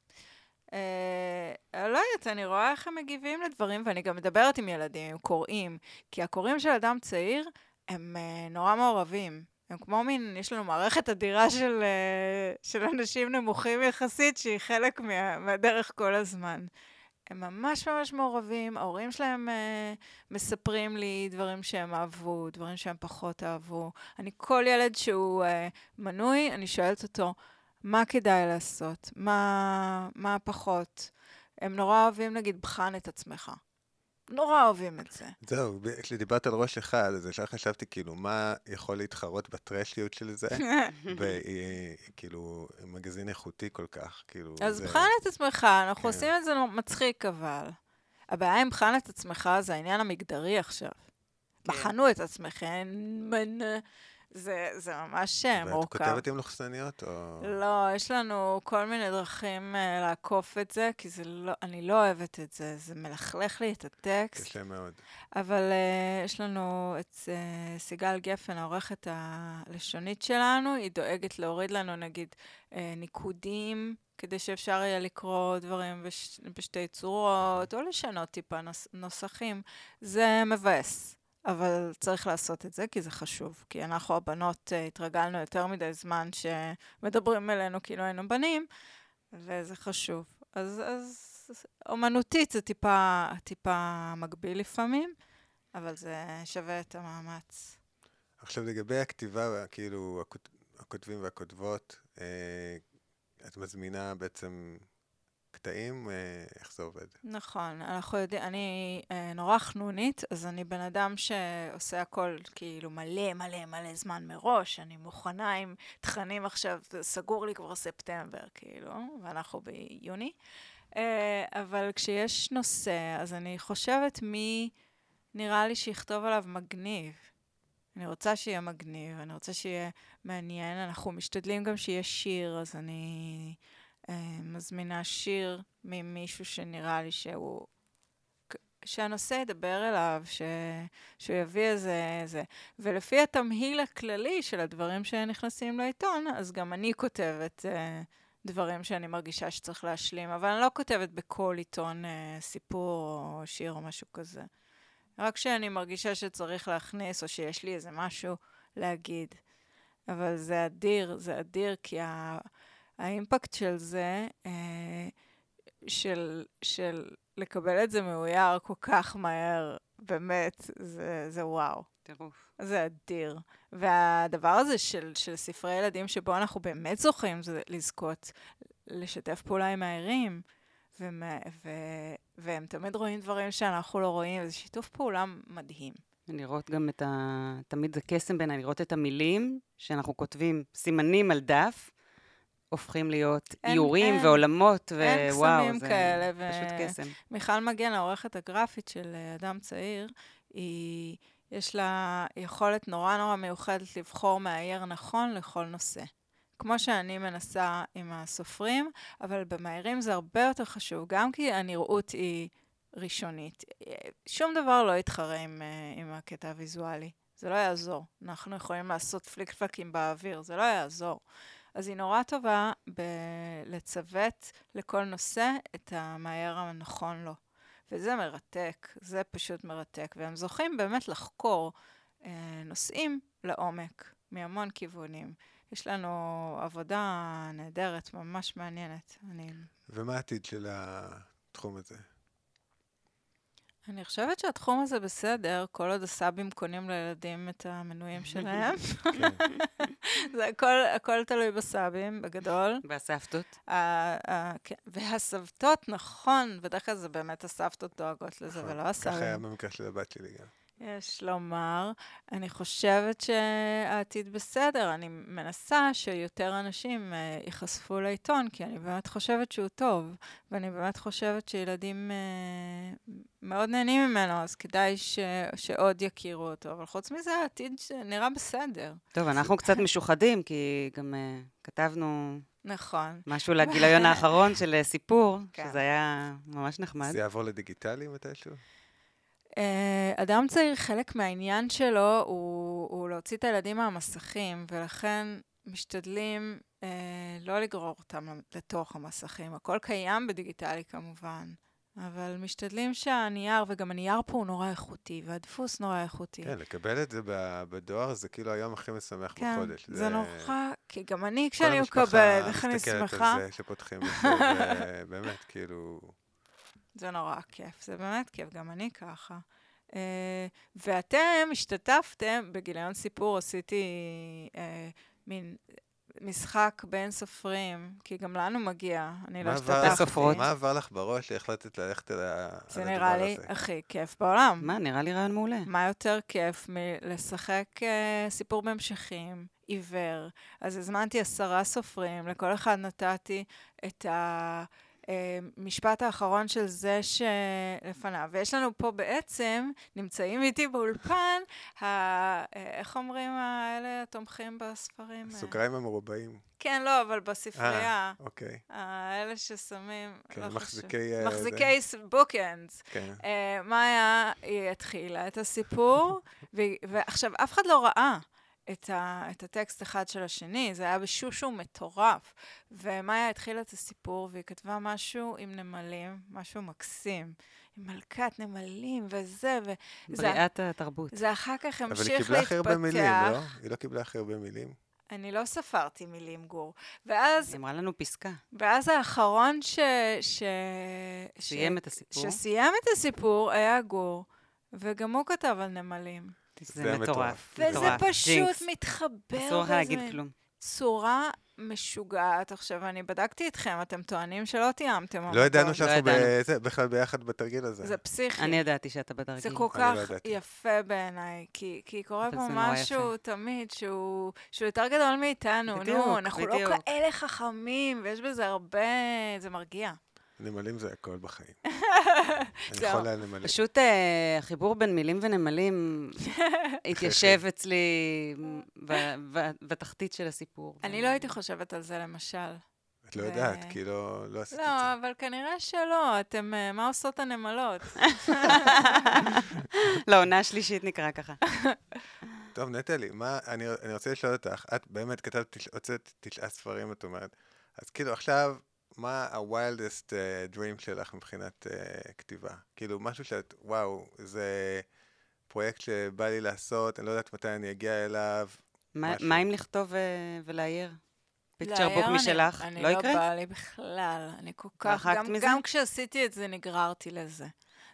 אה, לא יודעת, אני רואה איך הם מגיבים לדברים, ואני גם מדברת עם ילדים, עם קוראים, כי הקוראים של אדם צעיר הם אה, נורא מעורבים. הם כמו מין, יש לנו מערכת אדירה של, אה, של אנשים נמוכים יחסית, שהיא חלק מה, מהדרך כל הזמן. הם ממש ממש מעורבים, ההורים שלהם אה, מספרים לי דברים שהם אהבו, דברים שהם פחות אהבו. אני, כל ילד שהוא אה, מנוי, אני שואלת אותו, מה כדאי לעשות? מה, מה פחות? הם נורא אוהבים, נגיד, בחן את עצמך. נורא אוהבים את זה. זהו, כשדיברת על ראש אחד, אז ישר חשבתי, כאילו, מה יכול להתחרות בטרשיות של זה? [laughs] וכאילו, מגזין איכותי כל כך, כאילו... אז זה... בחן את עצמך, אנחנו כן. עושים את זה מצחיק, אבל. הבעיה עם בחן את עצמך זה העניין המגדרי עכשיו. כן. בחנו את עצמכם, זה, זה ממש אה, מורכב. ואת כותבת עם לוחסניות, או... לא, יש לנו כל מיני דרכים uh, לעקוף את זה, כי זה לא, אני לא אוהבת את זה, זה מלכלך לי את הטקסט. קשה מאוד. אבל uh, יש לנו את uh, סיגל גפן, העורכת הלשונית שלנו, היא דואגת להוריד לנו, נגיד, uh, ניקודים. כדי שאפשר יהיה לקרוא דברים בש, בשתי צורות, או לשנות טיפה נוס, נוסחים. זה מבאס. אבל צריך לעשות את זה, כי זה חשוב. כי אנחנו הבנות uh, התרגלנו יותר מדי זמן שמדברים אלינו כאילו היינו בנים, וזה חשוב. אז, אז אומנותית זה טיפה, טיפה מגביל לפעמים, אבל זה שווה את המאמץ. עכשיו, לגבי הכתיבה, כאילו, הכותבים והכותבות, אה, את מזמינה בעצם קטעים, אה, איך זה עובד. נכון, אנחנו יודעים, אני אה, נורא חנונית, אז אני בן אדם שעושה הכל כאילו מלא מלא מלא זמן מראש, אני מוכנה עם תכנים עכשיו, סגור לי כבר ספטמבר, כאילו, ואנחנו ביוני. אה, אבל כשיש נושא, אז אני חושבת מי נראה לי שיכתוב עליו מגניב. אני רוצה שיהיה מגניב, אני רוצה שיהיה מעניין. אנחנו משתדלים גם שיהיה שיר, אז אני מזמינה שיר ממישהו שנראה לי שהוא... שהנושא ידבר אליו, ש... שהוא יביא איזה... איזה... ולפי התמהיל הכללי של הדברים שנכנסים לעיתון, אז גם אני כותבת אה, דברים שאני מרגישה שצריך להשלים, אבל אני לא כותבת בכל עיתון אה, סיפור או שיר או משהו כזה. רק כשאני מרגישה שצריך להכניס, או שיש לי איזה משהו להגיד. אבל זה אדיר, זה אדיר, כי ה... האימפקט של זה, אה, של, של לקבל את זה מאויר כל כך מהר, באמת, זה, זה וואו. טירוף. זה אדיר. והדבר הזה של, של ספרי ילדים שבו אנחנו באמת זוכים, זה לזכות לשתף פעולה עם הערים, ומה, ו, והם תמיד רואים דברים שאנחנו לא רואים, וזה שיתוף פעולה מדהים. לראות גם את ה... תמיד זה קסם בעיניי, לראות את המילים שאנחנו כותבים סימנים על דף, הופכים להיות אין, איורים אין, ועולמות, ווואו, זה כאלה, פשוט קסם. מיכל מגן, העורכת הגרפית של אה, אדם צעיר, היא, יש לה יכולת נורא נורא מיוחדת לבחור מהעיר נכון לכל נושא. כמו שאני מנסה עם הסופרים, אבל במהירים זה הרבה יותר חשוב, גם כי הנראות היא ראשונית. שום דבר לא יתחרה עם, אה, עם הקטע הוויזואלי. זה לא יעזור. אנחנו יכולים לעשות פליק פלקים באוויר, זה לא יעזור. אז היא נורא טובה בלצוות לכל נושא את המהר הנכון לו. וזה מרתק, זה פשוט מרתק. והם זוכים באמת לחקור אה, נושאים לעומק, מהמון כיוונים. יש לנו עבודה נהדרת, ממש מעניינת. אני... ומה העתיד של התחום הזה? אני חושבת שהתחום הזה בסדר, כל עוד הסאבים קונים לילדים את המנויים שלהם. כן. [laughs] זה הכל, הכל תלוי בסאבים, בגדול. והסבתות. כן, והסבתות, נכון, בדרך כלל זה באמת הסבתות דואגות לזה, נכון, ולא הסאבים. ככה היה במקרה של הבת שלי גם. יש לומר. אני חושבת שהעתיד בסדר. אני מנסה שיותר אנשים uh, ייחשפו לעיתון, כי אני באמת חושבת שהוא טוב, ואני באמת חושבת שילדים uh, מאוד נהנים ממנו, אז כדאי ש, שעוד יכירו אותו. אבל חוץ מזה, העתיד נראה בסדר. טוב, אנחנו קצת משוחדים, כי גם uh, כתבנו... נכון. משהו לגיליון האחרון של סיפור, כן. שזה היה ממש נחמד. זה יעבור לדיגיטלי מתישהו? אה, אדם צעיר, חלק מהעניין שלו הוא, הוא להוציא את הילדים מהמסכים, ולכן משתדלים אה, לא לגרור אותם לתוך המסכים. הכל קיים בדיגיטלי כמובן, אבל משתדלים שהנייר, וגם הנייר פה הוא נורא איכותי, והדפוס נורא איכותי. כן, לקבל את זה בדואר זה כאילו היום הכי משמח כן, בחודש. כן, זה, זה נורא, כי גם אני כשאני מקבלת, איך אני שמחה. כל המשפחה מסתכלת על זה, שפותחים את זה, [laughs] ובאמת, כאילו... זה נורא כיף, זה באמת כיף, גם אני ככה. Uh, ואתם השתתפתם, בגיליון סיפור עשיתי uh, מין משחק בין סופרים, כי גם לנו מגיע, אני לא השתתפתי. מה עבר לך בראש שהחלטת ללכת על הדבר הזה? זה נראה לי הכי כיף בעולם. מה, נראה לי רעיון מעולה. מה יותר כיף מלשחק uh, סיפור בהמשכים, עיוור. אז הזמנתי עשרה סופרים, לכל אחד נתתי את ה... המשפט האחרון של זה שלפניו. ויש לנו פה בעצם, נמצאים איתי באולפן, ה... איך אומרים האלה התומכים בספרים? הסוגריים המרובעים. כן, לא, אבל בספרייה. אה, אוקיי. האלה ששמים, כן, לא מחזיקי... חשוב. מחזיקי בוקאנדס. כן. מאיה, היא התחילה את הסיפור, ועכשיו, אף אחד לא ראה. את, ה, את הטקסט אחד של השני, זה היה בשושו מטורף. ומאיה התחילה את הסיפור, והיא כתבה משהו עם נמלים, משהו מקסים. עם מלכת נמלים וזה, ו... בריאת זה, התרבות. זה אחר כך המשיך להתפתח. אבל היא קיבלה הכי הרבה מילים, לא? היא לא קיבלה הכי הרבה מילים. אני לא ספרתי מילים, גור. ואז... היא אמרה לנו פסקה. ואז האחרון ש... ש... סיים ש... את הסיפור. שסיים את הסיפור היה גור, וגם הוא כתב על נמלים. זה מטורף. וזה פשוט מתחבר. אסור לך להגיד כלום. צורה משוגעת. עכשיו, אני בדקתי אתכם, אתם טוענים שלא תיאמתם. לא ידענו שאנחנו בכלל ביחד בתרגיל הזה. זה פסיכי. אני ידעתי שאתה בתרגיל. זה כל כך יפה בעיניי, כי קורה פה משהו תמיד שהוא יותר גדול מאיתנו. נו, אנחנו לא כאלה חכמים, ויש בזה הרבה, זה מרגיע. נמלים זה הכל בחיים. [laughs] אני יכול על נמלים. פשוט אה, החיבור בין מילים ונמלים [laughs] התיישב אצלי בתחתית של הסיפור. אני לא הייתי חושבת על זה, למשל. את לא יודעת, כי לא, לא עשית את לא, זה. לא, אבל כנראה שלא. אתם, אה, מה עושות הנמלות? [laughs] לא, עונה שלישית נקרא ככה. טוב, נטלי, מה, אני, אני רוצה לשאול אותך, את באמת כתבת, הוצאת תשעה ספרים, את אומרת. אז כאילו עכשיו, מה ה-wildest uh, dream שלך מבחינת uh, כתיבה? כאילו, משהו שאת, וואו, זה פרויקט שבא לי לעשות, אני לא יודעת מתי אני אגיע אליו. מה, מה אם לכתוב uh, ולאייר? פיקצ'ר בוק משלך, אני לא יקרה? אני לא בא לי בכלל, אני כל כך, גם, גם כשעשיתי את זה נגררתי לזה.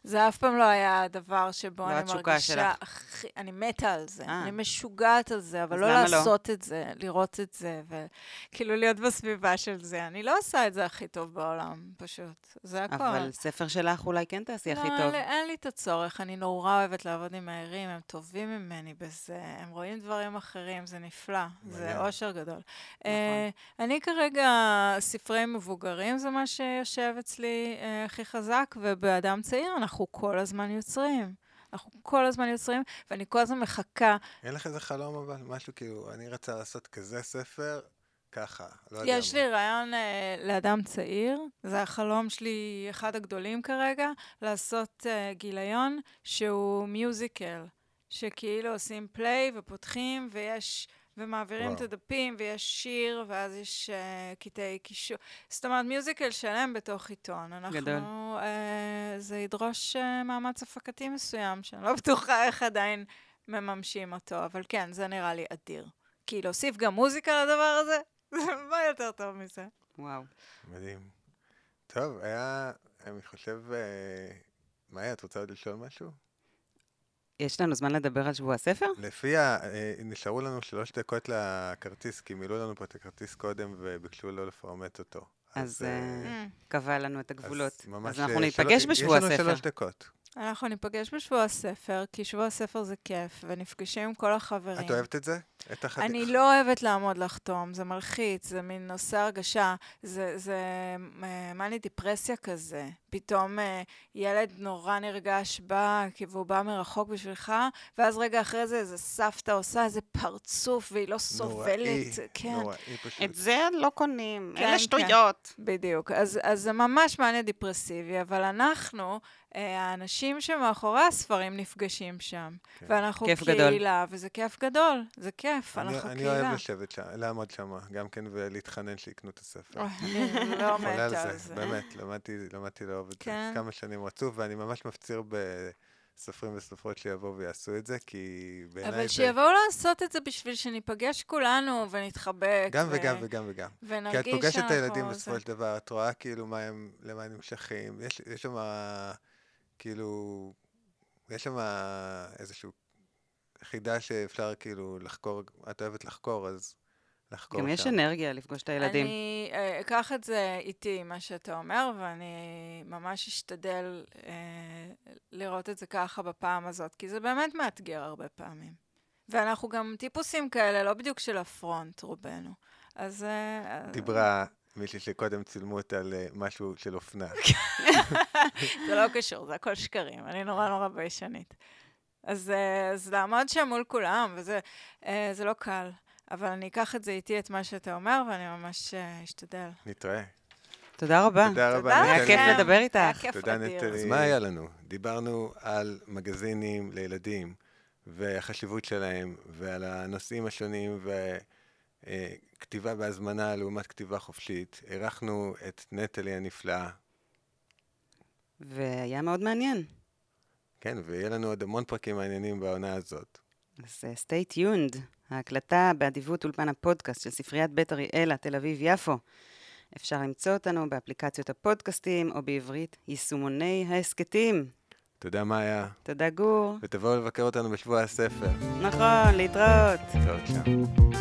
זה אף פעם לא היה הדבר שבו אני מרגישה הכי... אני מתה על זה. 아. אה. אני משוגעת על זה, אבל לא, לא לעשות לא? את זה, לראות את זה, וכאילו להיות בסביבה של זה. אני לא עושה את זה הכי טוב בעולם, פשוט. זה הכול. אבל ספר שלך אולי כן תעשי לא, הכי טוב. לא, אין לי את הצורך. אני נורא אוהבת לעבוד עם מהירים, הם טובים ממני בזה, הם רואים דברים אחרים, זה נפלא. זה אושר גדול. נכון. Uh, אני כרגע, ספרי מבוגרים זה מה שיושב אצלי uh, הכי חזק, ובאדם צעיר אנחנו... אנחנו כל הזמן יוצרים. אנחנו כל הזמן יוצרים, ואני כל הזמן מחכה. אין לך איזה חלום אבל? משהו כאילו, אני רצה לעשות כזה ספר, ככה, לא יודע. יש לי רעיון uh, לאדם צעיר, זה החלום שלי, אחד הגדולים כרגע, לעשות uh, גיליון שהוא מיוזיקל, שכאילו עושים פליי ופותחים, ויש... ומעבירים וואו. את הדפים, ויש שיר, ואז יש uh, קטעי קישור. זאת אומרת, מיוזיקל שלם בתוך עיתון. אנחנו, גדול. Uh, זה ידרוש uh, מאמץ הפקתי מסוים, שאני לא בטוחה איך עדיין מממשים אותו, אבל כן, זה נראה לי אדיר. כי להוסיף גם מוזיקה לדבר הזה, [laughs] מה יותר טוב מזה? וואו. מדהים. טוב, היה, אני חושב, מאיה, את רוצה עוד לשאול משהו? יש לנו זמן לדבר על שבוע הספר? לפי ה... אה, נשארו לנו שלוש דקות לכרטיס, כי מילאו לנו פה את הכרטיס קודם וביקשו לא לפרמט אותו. אז אה, אה, קבע לנו את הגבולות. אז אנחנו ניפגש בשבוע הספר. יש לנו שלוש דקות. אנחנו ניפגש בשבוע הספר, כי שבוע הספר זה כיף, ונפגשים עם כל החברים. את אוהבת את זה? את החתיך? אני לא אוהבת לעמוד לחתום, זה מלחיץ, זה מין נושא הרגשה, זה, זה מאני דיפרסיה כזה. פתאום אה, ילד נורא נרגש בא, והוא בא מרחוק בשבילך, ואז רגע אחרי זה איזה סבתא עושה איזה פרצוף, והיא לא סובלת. נוראי, כן. נוראי פשוט. את זה לא קונים, כן, אלה שטויות. כן. בדיוק. אז, אז זה ממש מאני דיפרסיבי, אבל אנחנו... אה, האנשים שמאחורי הספרים נפגשים שם. כן. ואנחנו כיף קהילה, גדול. וזה כיף גדול, זה כיף, אני, אנחנו אני קהילה. אני אוהב לשבת שם, לעמוד שם, גם כן ולהתחנן שיקנו את הספר. אני לא מתה על זה. באמת, למדתי, למדתי לאהוב את כן. זה כמה שנים רצוף, ואני ממש מפציר סופרים וסופרות שיבואו ויעשו את זה, כי בעיניי אבל זה... שיבואו לעשות את זה בשביל שניפגש כולנו ונתחבק. גם ו- וגם וגם וגם. כי ונרגיש את פוגשת את שאנחנו- הילדים זה- בסופו של דבר, את רואה כאילו מה הם, למה הם נמשכים. יש יש שם כאילו, יש שם איזושהי חידה שאפשר כאילו לחקור, את אוהבת לחקור, אז לחקור גם שם. יש אנרגיה לפגוש את הילדים. אני אה, אקח את זה איתי, מה שאתה אומר, ואני ממש אשתדל אה, לראות את זה ככה בפעם הזאת, כי זה באמת מאתגר הרבה פעמים. ואנחנו גם טיפוסים כאלה, לא בדיוק של הפרונט, רובנו. אז... אה, דיברה מישהי שקודם צילמו אותה למשהו של אופנה. [laughs] זה לא קשור, זה הכל שקרים, אני נורא נורא ביישנית. אז, אה, אז לעמוד שם מול כולם, וזה אה, זה לא קל. אבל אני אקח את זה איתי, את מה שאתה אומר, ואני ממש אה, אשתדל. נתראה. תודה רבה. תודה רבה, תודה היה נטלי. כיף. לדבר איתך. היה כיף תודה. נטלי. אז מה היה לנו? דיברנו על מגזינים לילדים, והחשיבות שלהם, ועל הנושאים השונים, וכתיבה בהזמנה לעומת כתיבה חופשית. אירחנו את נטלי הנפלאה. והיה מאוד מעניין. כן, ויהיה לנו עוד המון פרקים מעניינים בעונה הזאת. אז אה, stay tuned, ההקלטה באדיבות אולפן הפודקאסט של ספריית בית אריאלה, תל אביב-יפו. אפשר למצוא אותנו באפליקציות הפודקאסטים, או בעברית, יישומוני ההסכתים. תודה, מאיה, תודה, גור. ותבואו לבקר אותנו בשבוע הספר. נכון, להתראות. להתראות שם.